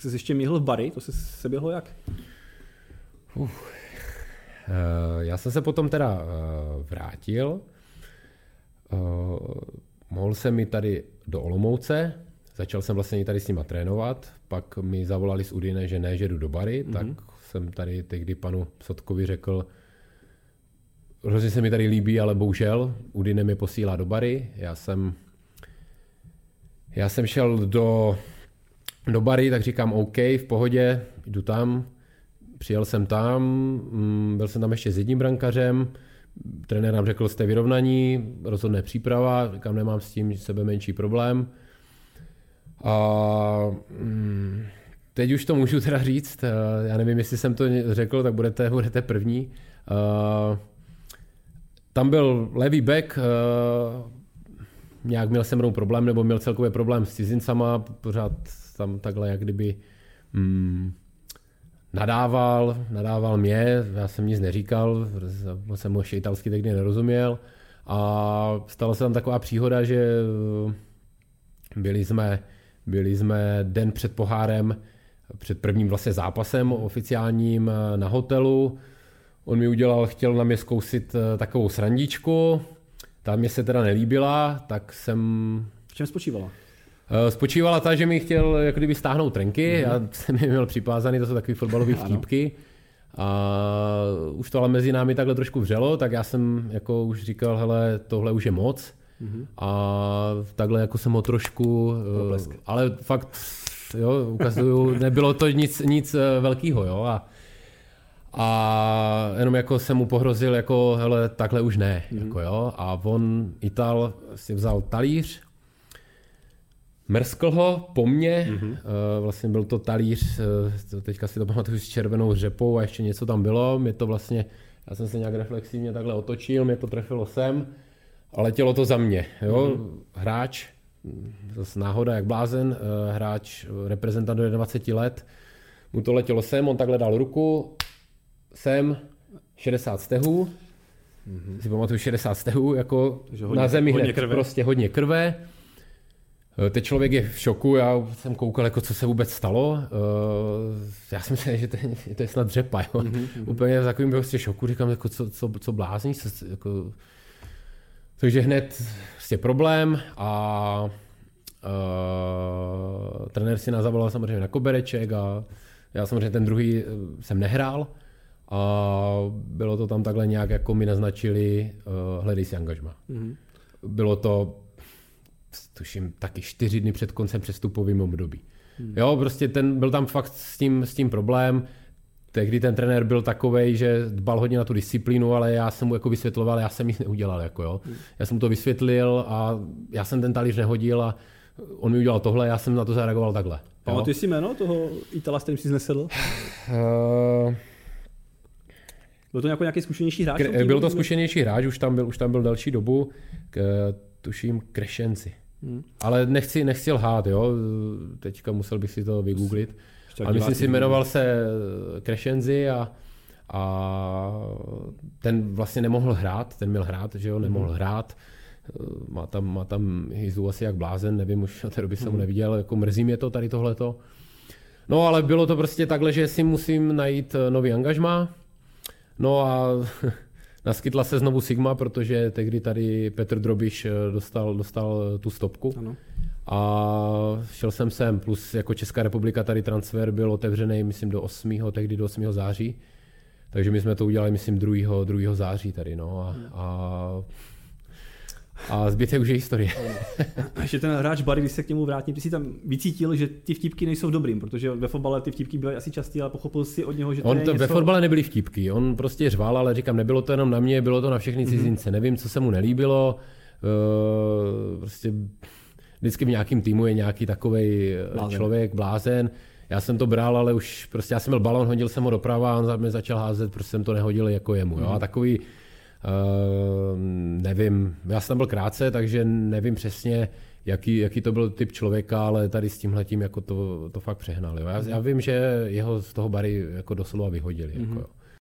Pak jsi ještě míhl v bary, to se se běhlo jak? Uh. Já jsem se potom teda vrátil. Mohl jsem mi tady do Olomouce, začal jsem vlastně tady s nima trénovat, pak mi zavolali z Udine, že ne, že jdu do bary, mm-hmm. tak jsem tady tehdy panu Sotkovi řekl, hrozně se mi tady líbí, ale bohužel Udine mi posílá do bary. Já jsem, já jsem šel do, do bary, tak říkám OK, v pohodě, jdu tam. Přijel jsem tam, mm, byl jsem tam ještě s jedním brankařem, trenér nám řekl, jste vyrovnaní, rozhodne příprava, říkám, nemám s tím sebe menší problém. A mm, teď už to můžu teda říct, eh, já nevím, jestli jsem to řekl, tak budete, budete první. Uh, tam byl levý back, uh, nějak měl se mnou problém, nebo měl celkově problém s cizincama, pořád tam takhle jak kdyby mm, nadával, nadával mě, já jsem nic neříkal, jsem mu ještě italsky tehdy nerozuměl. A stala se tam taková příhoda, že byli jsme, byli jsme den před pohárem, před prvním vlastně zápasem oficiálním na hotelu, On mi udělal, chtěl na mě zkousit eh, takovou srandičku, ta mě se teda nelíbila, tak jsem... V čem spočívala? Eh, spočívala ta, že mi chtěl jako kdyby stáhnout trenky, mm-hmm. já jsem je měl připázaný, to jsou takový fotbalové vtípky. A už to ale mezi námi takhle trošku vřelo, tak já jsem jako už říkal, hele, tohle už je moc. Mm-hmm. A takhle jako jsem ho trošku, eh, Problesk. ale fakt, jo, ukazuju, nebylo to nic, nic velkého, jo. A a jenom jako jsem mu pohrozil, jako hele, takhle už ne, mm-hmm. jako jo. A on, Ital, si vzal talíř, mrskl ho po mně, mm-hmm. vlastně byl to talíř, eh, teďka si to pamatuju s červenou řepou a ještě něco tam bylo, mě to vlastně, já jsem se nějak reflexivně takhle otočil, mě to trefilo sem a letělo to za mě, jo. Mm-hmm. Hráč, zase náhoda jak blázen, eh, hráč, reprezentant do 21 let, mu to letělo sem, on takhle dal ruku, jsem 60 stehů, mm-hmm. si pamatuju 60 stehů, jako hodně, na zemi hodně krve. prostě hodně krve. Eh, teď člověk je v šoku, já jsem koukal, jako co se vůbec stalo. Eh, já si myslím, že to je, to je snad dřepa. Jo? Mm-hmm. Úplně v takovým prostě šoku, říkám, jako co, co, co blázní. Jako... Takže hned prostě problém a uh, trenér si nás zavolal samozřejmě na kobereček a já samozřejmě ten druhý jsem nehrál. A bylo to tam takhle nějak, jako mi naznačili, uh, hledej si angažma. Mm-hmm. Bylo to, tuším, taky čtyři dny před koncem přestupovým období. Mm. Jo, prostě ten, byl tam fakt s tím, s tím problém. Tehdy ten trenér byl takový, že dbal hodně na tu disciplínu, ale já jsem mu jako vysvětloval, já jsem nic neudělal. Jako jo. Mm. Já jsem mu to vysvětlil a já jsem ten talíř nehodil a on mi udělal tohle, já jsem na to zareagoval takhle. Pamatuješ si jméno toho Itala, s kterým jsi znesedl? Uh, byl to nějaký, nějaký zkušenější hráč? Kre, byl to zkušenější hráč, už tam byl, už tam byl další dobu, k, tuším Krešenci. Hmm. Ale nechci, nechci lhát, jo. Teďka musel bych si to vygooglit. Ale myslím si, jmenoval se Krešenzi a, a ten vlastně nemohl hrát, ten měl hrát, že jo, nemohl hmm. hrát. Má tam, má tam hyzu asi jak blázen, nevím, už od té doby jsem hmm. neviděl, jako mrzí mě to tady tohleto. No ale bylo to prostě takhle, že si musím najít nový angažmá, No a naskytla se znovu Sigma, protože tehdy tady Petr Drobiš eh, dostal, dostal eh, tu stopku. Ano. A šel jsem sem, plus jako Česká republika tady transfer byl otevřený, myslím, do 8. tehdy do 8. září. Takže my jsme to udělali, myslím, 2. 2. září tady, no. A, a a zbytek už je historie. A ještě ten hráč Barry, když se k němu vrátím, ty si tam vycítil, že ty vtipky nejsou dobrým, protože ve fotbale ty vtipky byly asi častý, ale pochopil si od něho, že to On to, něco... Ve fotbale nebyly vtipky, on prostě řval, ale říkám, nebylo to jenom na mě, bylo to na všechny mhm. cizince. Mm-hmm. Nevím, co se mu nelíbilo, uh, prostě vždycky v nějakém týmu je nějaký takový eh, člověk, blázen. Já jsem to bral, ale už prostě já jsem byl balon, hodil jsem ho doprava a on mě začal házet, prostě jsem to nehodil jako jemu. Jo? A mhm. takový Uh, nevím, já jsem byl krátce, takže nevím přesně, jaký, jaký to byl typ člověka, ale tady s tímhletím jako to, to fakt přehnal. Jo. Já, já vím, že jeho z toho bary jako doslova vyhodili. Mm-hmm. Jako, jo.